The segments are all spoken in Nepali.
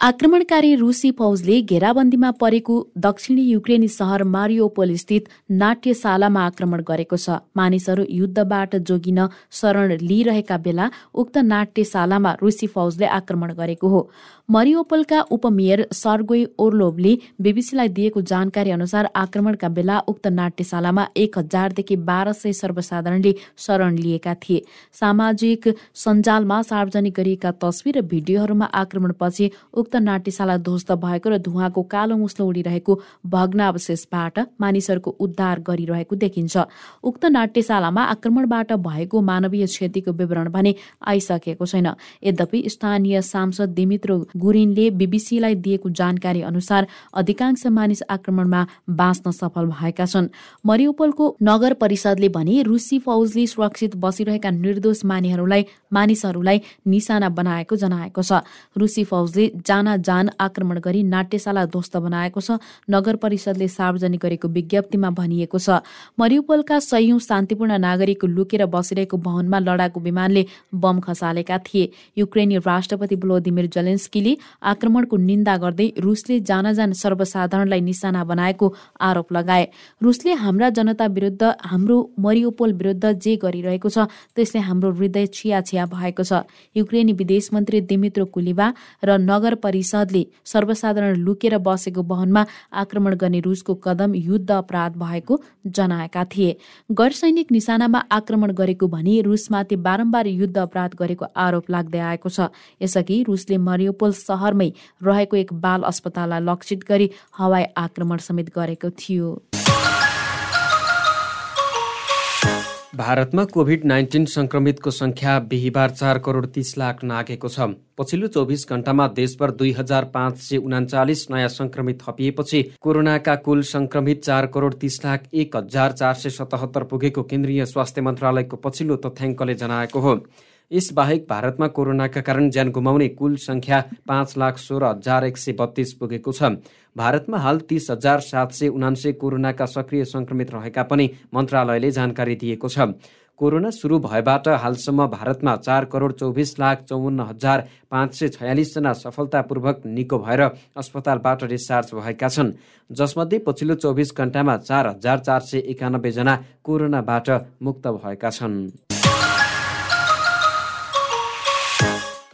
आक्रमणकारी रुसी फौजले घेराबन्दीमा परेको दक्षिणी युक्रेनी सहर मारियोपोल स्थित नाट्यशालामा आक्रमण गरेको छ। मानिसहरू युद्धबाट जोगिन शरण लिइरहेका बेला उक्त नाट्यशालामा रुसी फौजले आक्रमण गरेको हो। मरियोपोलका उपमेयर सर्गोई ओर्लोभले बीबीसीलाई दिएको जानकारी अनुसार आक्रमणका बेला उक्त नाट्यशालामा एक हजारदेखि बाह्र सय सर्वसाधारणले शरण लिएका थिए। सामाजिक सञ्जालमा सार्वजनिक गरिएका तस्विर र भिडियोहरूमा आक्रमणपछि उक्त नाट्यशाला ध्वस्त भएको र धुवाको कालो मुस्लो उडिरहेको भग्नावशेषबाट मानिसहरूको उद्धार गरिरहेको देखिन्छ। उक्त नाट्यशालामा आक्रमणबाट भएको मानवीय क्षतिको विवरण भने आइसकेको छैन। यद्यपि स्थानीय सांसद दिमित्रो गुरिनले बीबीसीलाई दिएको जानकारी अनुसार अधिकांश मानिस आक्रमणमा बाँच्न सफल भएका छन्। मरियोपलको नगर परिषदले भने रुसी फौजले सुरक्षित बसिरहेका निर्दोष मानिसहरूलाई मानिसहरूलाई निशाना बनाएको जनाएको छ। रुसी फौजले जाना जान आक्रमण गरी नाट्यशाला ध्वस्त बनाएको छ। नगर परिषदले सार्वजनिक गरेको विज्ञप्तिमा भनिएको छ मरियोपलका सयौं शान्तिपूर्ण नागरिक लुकेर बसिरहेको भवनमा लडाकु विमानले बम खसालेका थिए। युक्रेनी राष्ट्रपति भ्लोदिमिर जलेन्स्कीले आक्रमणको निन्दा गर्दै रुसले जान सर्वसाधारणलाई निशाना बनाएको आरोप लगाए। रुसले हाम्रा जनता विरुद्ध हाम्रो मरियोपोल विरुद्ध जे गरिरहेको छ त्यसले हाम्रो हृदय छिया भएको छ। युक्रेनी विदेश मन्त्री दिमित्रो कुलिबा र नगर परिषदले सर्वसाधारण लुकेर बसेको भवनमा आक्रमण गर्ने रुसको कदम युद्ध अपराध भएको जनाएका थिए। गैर सैनिक निशानामा आक्रमण गरेको भनी रुसमाथि बारम्बार युद्ध अपराध गरेको आरोप लाग्दै आएको छ। यसअघि रुसले मरियोपोल सहरमै रहेको एक बाल अस्पताललाई लक्षित गरी हवाई आक्रमण समेत गरेको थियो। भारतमा कोभिड नाइन्टिन संक्रमितको संख्या बिहिबार चार करोड तीस लाख नागेको छ। पछिल्लो चौबिस घण्टामा देशभर दुई हजार पाँच सय उनाचालिस नयाँ संक्रमित थपिएपछि कोरोनाका कुल संक्रमित चार करोड तीस लाख एक हजार चार सय सतहत्तर पुगेको केन्द्रीय स्वास्थ्य मन्त्रालयको पछिल्लो तथ्याङ्कले जनाएको हो। यसबाहेक भारतमा कोरोनाका कारण ज्यान गुमाउने कुल संख्या पाँच लाख सोह्र हजार एक सय बत्तीस पुगेको छ। भारतमा हाल तिस हजार सात सय उनान्सय कोरोनाका सक्रिय संक्रमित रहेका पनि मन्त्रालयले जानकारी दिएको छ। कोरोना सुरु भएबाट हालसम्म भारतमा चार करोड चौबिस लाख चौवन्न हजार पाँच सय छयालिसजना सफलतापूर्वक निको भएर अस्पतालबाट डिस्चार्ज भएका छन्। जसमध्ये पछिल्लो चौबिस घण्टामा चार हजार चार सय एकानब्बेजना कोरोनाबाट मुक्त भएका छन्।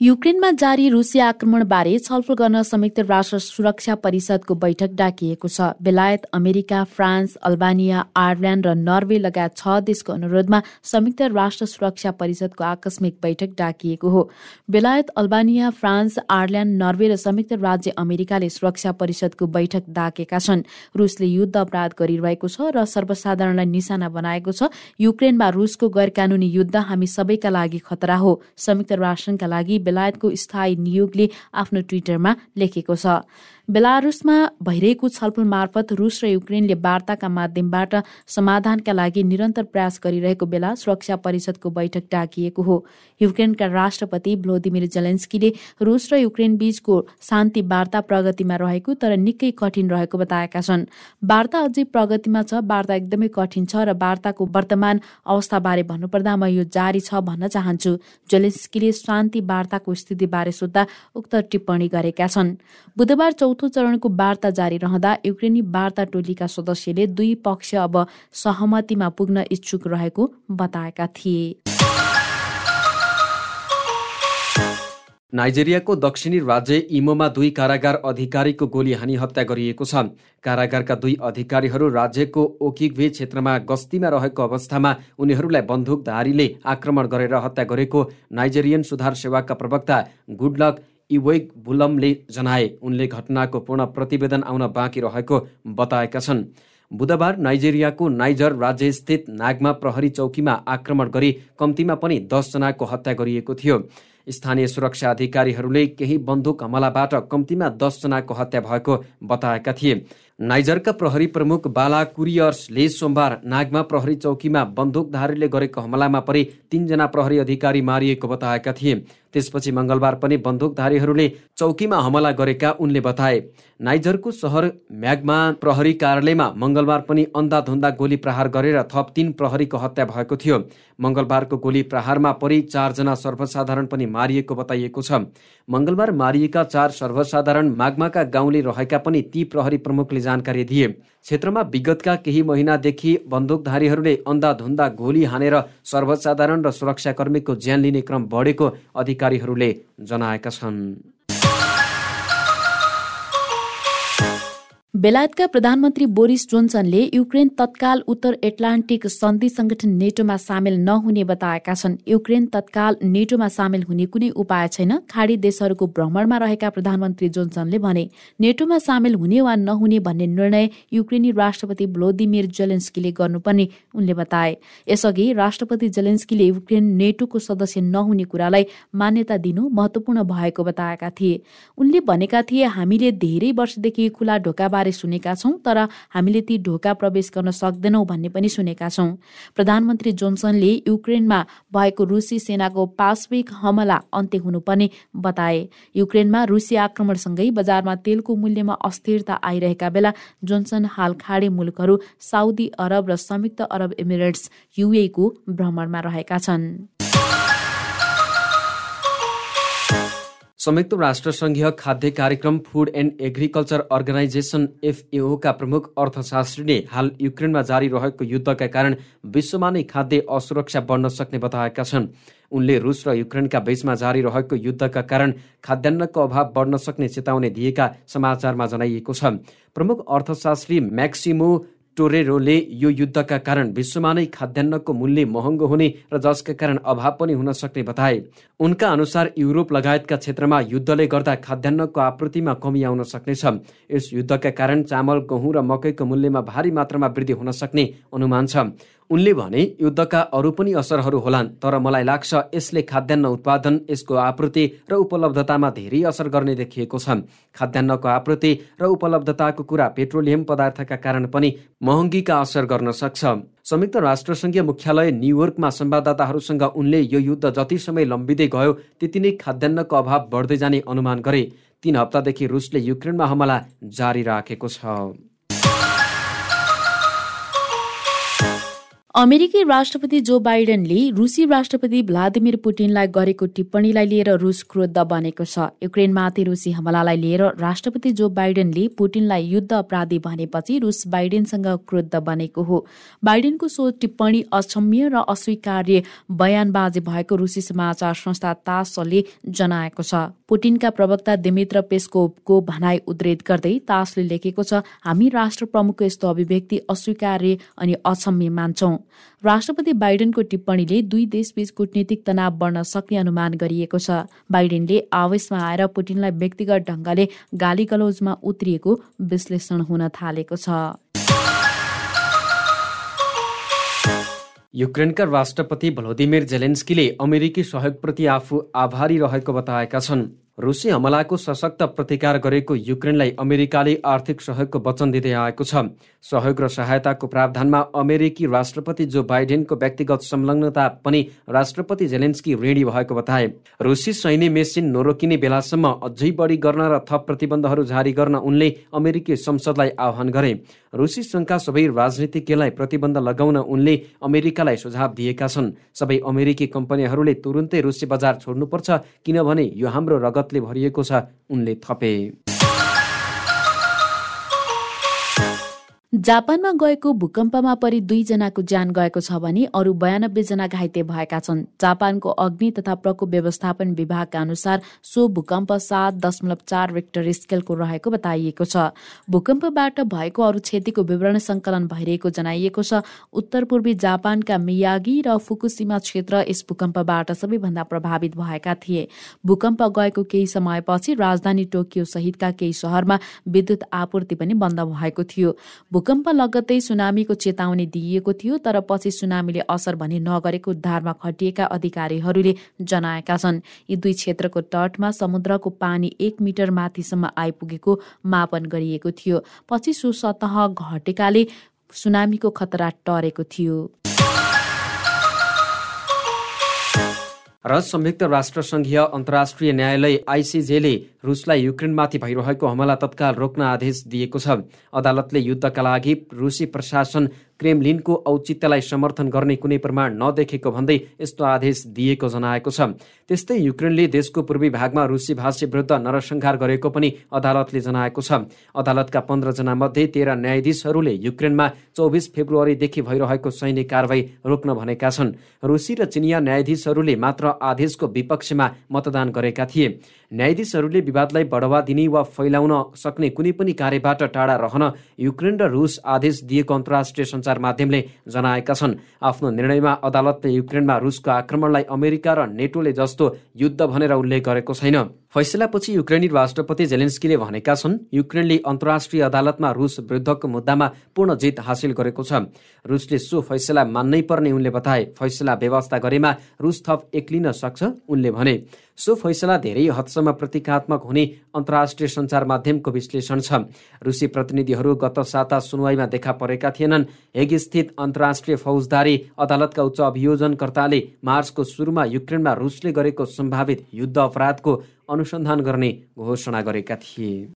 युक्रेनमा जारी रुसी आक्रमणबारे छलफल गर्न संयुक्त राष्ट्र सुरक्षा परिषदको बैठक डाकिएको छ। बेलायत अमेरिका फ्रान्स अल्बानिया आयरल्याण्ड र नर्वे लगायत छ देशको अनुरोधमा संयुक्त राष्ट्र सुरक्षा परिषदको आकस्मिक बैठक डाकिएको हो। बेलायत अल्बानिया फ्रान्स आयरल्याण्ड नर्वे र संयुक्त राज्य अमेरिकाले सुरक्षा परिषदको बैठक डाकेका छन्। रुसले युद्ध अपराध गरिरहेको छ र सर्वसाधारणलाई निशाना बनाएको छ। युक्रेनमा रुसको गैर कानूनी युद्ध हामी सबैका लागि खतरा हो। संयुक्त राष्ट्रका लागि बेलायतको स्थायी नियोगले आफ्नो ट्विटरमा लेखेको छ। बेलारुसमा भइरहेको छलफल मार्फत रुस र युक्रेनले वार्ताका माध्यमबाट समाधानका लागि निरन्तर प्रयास गरिरहेको बेला सुरक्षा परिषदको बैठक डाकिएको हो। युक्रेनका राष्ट्रपति भ्लोदिमिर जेलेन्स्कीले रुस र युक्रेन बीचको शान्ति वार्ता प्रगतिमा रहेको तर निकै कठिन रहेको बताएका छन्। वार्ता अझै प्रगतिमा छ वार्ता एकदमै कठिन छ र वार्ताको वर्तमान अवस्थाबारे भन्नुपर्दा म यो जारी छ भन्न चाहन्छु। जेलेन्स्कीले शान्ति वार्ताको स्थितिबारे सोद्धा उक्त टिप्पणी गरेका छन्। बुधबार चौथो चरणको वार्ता जारी रहँदा युक्रेनी वार्ता टोलीका सदस्यले दुई पक्ष अब सहमतिमा पुग्न इच्छुक रहेको बताएका थिए। नाइजेरियाको दक्षिणी राज्य इमोमा दुई कारागार अधिकारीको गोली हानी हत्या गरिएको छ। कारागारका दुई अधिकारीहरू राज्यको ओकिग्वे क्षेत्रमा गस्तीमा रहेको अवस्थामा उनीहरूलाई बन्दुकधारीले आक्रमण गरेर हत्या गरेको नाइजेरियन सुधार सेवाका प्रवक्ता गुडलक इवेक बुलमले जनाए। उनले घटनाको पूर्ण प्रतिवेदन आउन बाँकी रहेको बताएका छन्। बुधबार नाइजेरियाको नाइजर राज्यस्थित नागमा प्रहरी चौकीमा आक्रमण गरी कम्तीमा पनि दसजनाको हत्या गरिएको थियो। स्थानीय सुरक्षा अधिकारीहरूले केही बन्दुक हमलाबाट कम्तीमा दसजनाको हत्या भएको बताएका थिए। नाइजरका प्रहरी प्रमुख बाला कुरियर्सले सोमबार नागमा प्रहरी चौकीमा बन्दुकधारीले गरेको हमलामा परि तीनजना प्रहरी अधिकारी मारिएको बताएका थिए। त्यसपछि मङ्गलबार पनि बन्दुकधारीहरूले चौकीमा हमला गरेका उनले बताए। नाइजरको सहर म्यागमा प्रहरी कार्यालयमा मङ्गलबार पनि अन्धाधुन्दा गोली प्रहार गरेर थप तीन प्रहरीको हत्या भएको थियो। मङ्गलबारको गोली प्रहारमा परि चारजना सर्वसाधारण पनि मारिएको बताइएको छ। मङ्गलबार मारिएका चार सर्वसाधारण मागमाका गाउँले रहेका पनि ती प्रहरी प्रमुखले जानकारी दिए। क्षेत्रमा विगतका केही महिनादेखि बन्दुकधारीहरूले अन्धाधुन्दा गोली हानेर सर्वसाधारण र सुरक्षाकर्मीको ज्यान लिने क्रम बढेको अधिकारीहरूले जनाएका छन्। बेलायतका प्रधानमन्त्री बोरिस जोन्सनले युक्रेन तत्काल उत्तर एटलान्टिक सन्धि संगठन नेटोमा सामेल नहुने बताएका छन्। युक्रेन तत्काल नेटोमा सामेल हुने कुनै उपाय छैन। खाडी देशहरूको भ्रमणमा रहेका प्रधानमन्त्री जोन्सनले भने नेटोमा सामेल हुने वा नहुने भन्ने निर्णय युक्रेनी राष्ट्रपति भ्लोदिमिर जेलेन्स्कीले गर्नुपर्ने उनले बताए। यसअघि राष्ट्रपति जेलेन्स्कीले युक्रेन नेटोको सदस्य नहुने कुरालाई मान्यता दिनु महत्वपूर्ण भएको बताएका थिए। उनले भनेका थिए हामीले धेरै वर्षदेखि खुला बारे सुनेका छौँ तर हामीले ती ढोका प्रवेश गर्न सक्दैनौँ भन्ने पनि सुनेका छौँ। प्रधानमन्त्री जोन्सनले युक्रेनमा भएको रुसी सेनाको पाश्विक हमला अन्त्य हुनुपर्ने बताए। युक्रेनमा रुसी आक्रमणसँगै बजारमा तेलको मूल्यमा अस्थिरता आइरहेका बेला जोन्सन हाल खाडी मुलुकहरू साउदी अरब र संयुक्त अरब इमिरेट्स युएको भ्रमणमा रहेका छन्। संयुक्त राष्ट्रसङ्घीय खाद्य कार्यक्रम फुड एन्ड एग्रिकल्चर अर्गनाइजेसन एफएओका प्रमुख अर्थशास्त्रीले हाल युक्रेनमा जारी रहेको युद्धका कारण विश्वमा नै खाद्य असुरक्षा बढ्न सक्ने बताएका छन्। उनले रुस र युक्रेनका बीचमा जारी रहेको युद्धका कारण खाद्यान्नको अभाव बढ्न सक्ने चेतावनी दिएका समाचारमा जनाइएको छ। प्रमुख अर्थशास्त्री म्याक्सिमो टोरेरोले यो युद्धका कारण विश्वमा नै खाद्यान्नको मूल्य महँगो हुने र जसका कारण अभाव पनि हुन सक्ने बताए। उनका अनुसार युरोप लगायतका क्षेत्रमा युद्धले गर्दा खाद्यान्नको आपूर्तिमा कमी आउन सक्नेछ। यस युद्धका कारण चामल गहुँ र मकैको मूल्यमा भारी मात्रामा वृद्धि हुन सक्ने अनुमान छ। उनले भने युद्धका अरू पनि असरहरू होलान् तर मलाई लाग्छ यसले खाद्यान्न उत्पादन यसको आपूर्ति र उपलब्धतामा धेरै असर गर्ने देखिएको छ खाद्यान्नको आपूर्ति र उपलब्धताको कुरा पेट्रोलियम पदार्थका कारण पनि महँगीका असर गर्न सक्छ। संयुक्त राष्ट्रसङ्घीय मुख्यालय न्युयोर्कमा संवाददाताहरूसँग उनले यो युद्ध जति समय लम्बिँदै गयो त्यति नै खाद्यान्नको अभाव बढ्दै जाने अनुमान गरे। तीन हप्तादेखि रुसले युक्रेनमा हमला जारी राखेको छ। अमेरिकी राष्ट्रपति जो बाइडेनले रुसी राष्ट्रपति भ्लादिमिर पुटिनलाई गरेको टिप्पणीलाई लिएर रुस क्रोध बनेको छ। युक्रेनमाथि रुसी हमलालाई लिएर राष्ट्रपति जो बाइडेनले पुटिनलाई युद्ध अपराधी भनेपछि रुस बाइडेनसँग क्रोध बनेको हो। बाइडेनको सो टिप्पणी अक्षम्य र अस्वीकार्य बयानबाजी भएको रुसी समाचार संस्था तासले जनाएको छ। पुटिनका प्रवक्ता दिमित्र पेस्कोभको भनाई उद्धित गर्दै तासले लेखेको छ हामी राष्ट्र प्रमुखको यस्तो अभिव्यक्ति अस्वीकार्य अनि अक्षम्य मान्छौं। राष्ट्रपति बाइडेनको टिप्पणीले दुई देशबीच कूटनीतिक तनाव बढ्न सक्ने अनुमान गरिएको छ। बाइडेनले आवेशमा आएर पुटिनलाई व्यक्तिगत ढङ्गले गाली गलौजमा उत्रिएको विश्लेषण हुन थालेको छ। युक्रेनका राष्ट्रपति भ्लोदिमिर जेलेन्स्कीले अमेरिकी सहयोगप्रति आफू आभारी रहेको बताएका छन्। रुसी हमलाको सशक्त प्रतिकार गरेको युक्रेनलाई अमेरिकाले आर्थिक सहयोगको वचन दिँदै आएको छ। सहयोग र सहायताको प्रावधानमा अमेरिकी राष्ट्रपति जो बाइडेनको व्यक्तिगत संलग्नता पनि राष्ट्रपति जेलेन्स्की ऋणी भएको बताए। रुसी सैन्य मेसिन नरोकिने बेलासम्म अझै बढी गर्न र थप प्रतिबन्धहरू जारी गर्न उनले अमेरिकी संसदलाई आह्वान गरे। रुसी सङ्घका सबै राजनीतिज्ञलाई प्रतिबन्ध लगाउन उनले अमेरिकालाई सुझाव दिएका छन्। सबै अमेरिकी कम्पनीहरूले तुरुन्तै रुसी बजार छोड्नुपर्छ किनभने यो हाम्रो रगत रगतले भरिएको छ उनले थपे। जापानमा गएको भूकम्पमा परि दुईजनाको ज्यान गएको छ भने अरू बयानब्बे जना घाइते भएका छन्। जापानको अग्नि तथा प्रकोप व्यवस्थापन विभागका अनुसार सो भूकम्प सात दशमलव चार रेक्टर स्केलको रहेको बताइएको छ। भूकम्पबाट भएको अरू क्षतिको विवरण संकलन भइरहेको जनाइएको छ। उत्तर पूर्वी जापानका मियागी र फुकुसीमा क्षेत्र यस भूकम्पबाट सबैभन्दा प्रभावित भएका थिए। भूकम्प गएको केही समयपछि राजधानी टोकियो सहितका केही सहरमा विद्युत आपूर्ति पनि बन्द भएको थियो। भूकम्प लगत्तै सुनामीको चेतावनी दिइएको थियो तर पछि सुनामीले असर भने नगरेको उद्धारमा खटिएका अधिकारीहरूले जनाएका छन्। यी दुई क्षेत्रको तटमा समुद्रको पानी एक मिटर माथिसम्म आइपुगेको मापन गरिएको थियो। पछि सो सतह घटेकाले सुनामीको खतरा टरेको थियो। र संयुक्त राष्ट्रसङ्घीय अन्तर्राष्ट्रिय न्यायालय आइसिजेले रुसलाई युक्रेनमाथि भइरहेको हमला तत्काल रोक्न आदेश दिएको छ। अदालतले युद्धका लागि रुसी प्रशासन क्रेमलिनको औचित्यलाई समर्थन गर्ने कुनै प्रमाण नदेखेको भन्दै यस्तो आदेश दिएको जनाएको छ। त्यस्तै युक्रेनले देशको पूर्वी भागमा रुसी भाषी विरुद्ध नरसंहार गरेको पनि अदालतले जनाएको छ। अदालतका पन्ध्रजना मध्ये तेह्र न्यायाधीशहरूले युक्रेनमा चौबिस फेब्रुअरीदेखि भइरहेको सैनिक कारवाही रोक्न भनेका छन्। रुसी र चिनिया न्यायाधीशहरूले मात्र आदेशको विपक्षमा मतदान गरेका थिए। न्यायाधीशहरूले विवादलाई बढावा दिने वा फैलाउन सक्ने कुनै पनि कार्यबाट टाढा रहन युक्रेन र रुस आदेश दिएको अन्तर्राष्ट्रिय सञ्चार माध्यमले जनाएका छन्। आफ्नो निर्णयमा अदालतले युक्रेनमा रुसको आक्रमणलाई अमेरिका र नेटोले जस्तो युद्ध भनेर उल्लेख गरेको छैन। फैसलापछि युक्रेनी राष्ट्रपति जेलेन्स्कीले भनेका छन् युक्रेनले अन्तर्राष्ट्रिय अदालतमा रुस विरुद्धको मुद्दामा पूर्ण जित हासिल गरेको छ। रुसले सो फैसला मान्नै पर्ने उनले बताए। फैसला व्यवस्था गरेमा रुस थप एक्लिन सक्छ उनले भने। सो फैसला धेरै हदसम्म प्रतीकात्मक हुने अन्तर्राष्ट्रिय सञ्चार माध्यमको विश्लेषण छ। रुसी प्रतिनिधिहरू गत साता सुनवाईमा देखा परेका थिएनन्। हेग स्थित अन्तर्राष्ट्रिय फौजदारी अदालतका उच्च अभियोजनकर्ताले मार्चको सुरुमा युक्रेनमा रुसले गरेको सम्भावित युद्ध अपराधको अनुसन्धान गर्ने घोषणा गरेका थिए।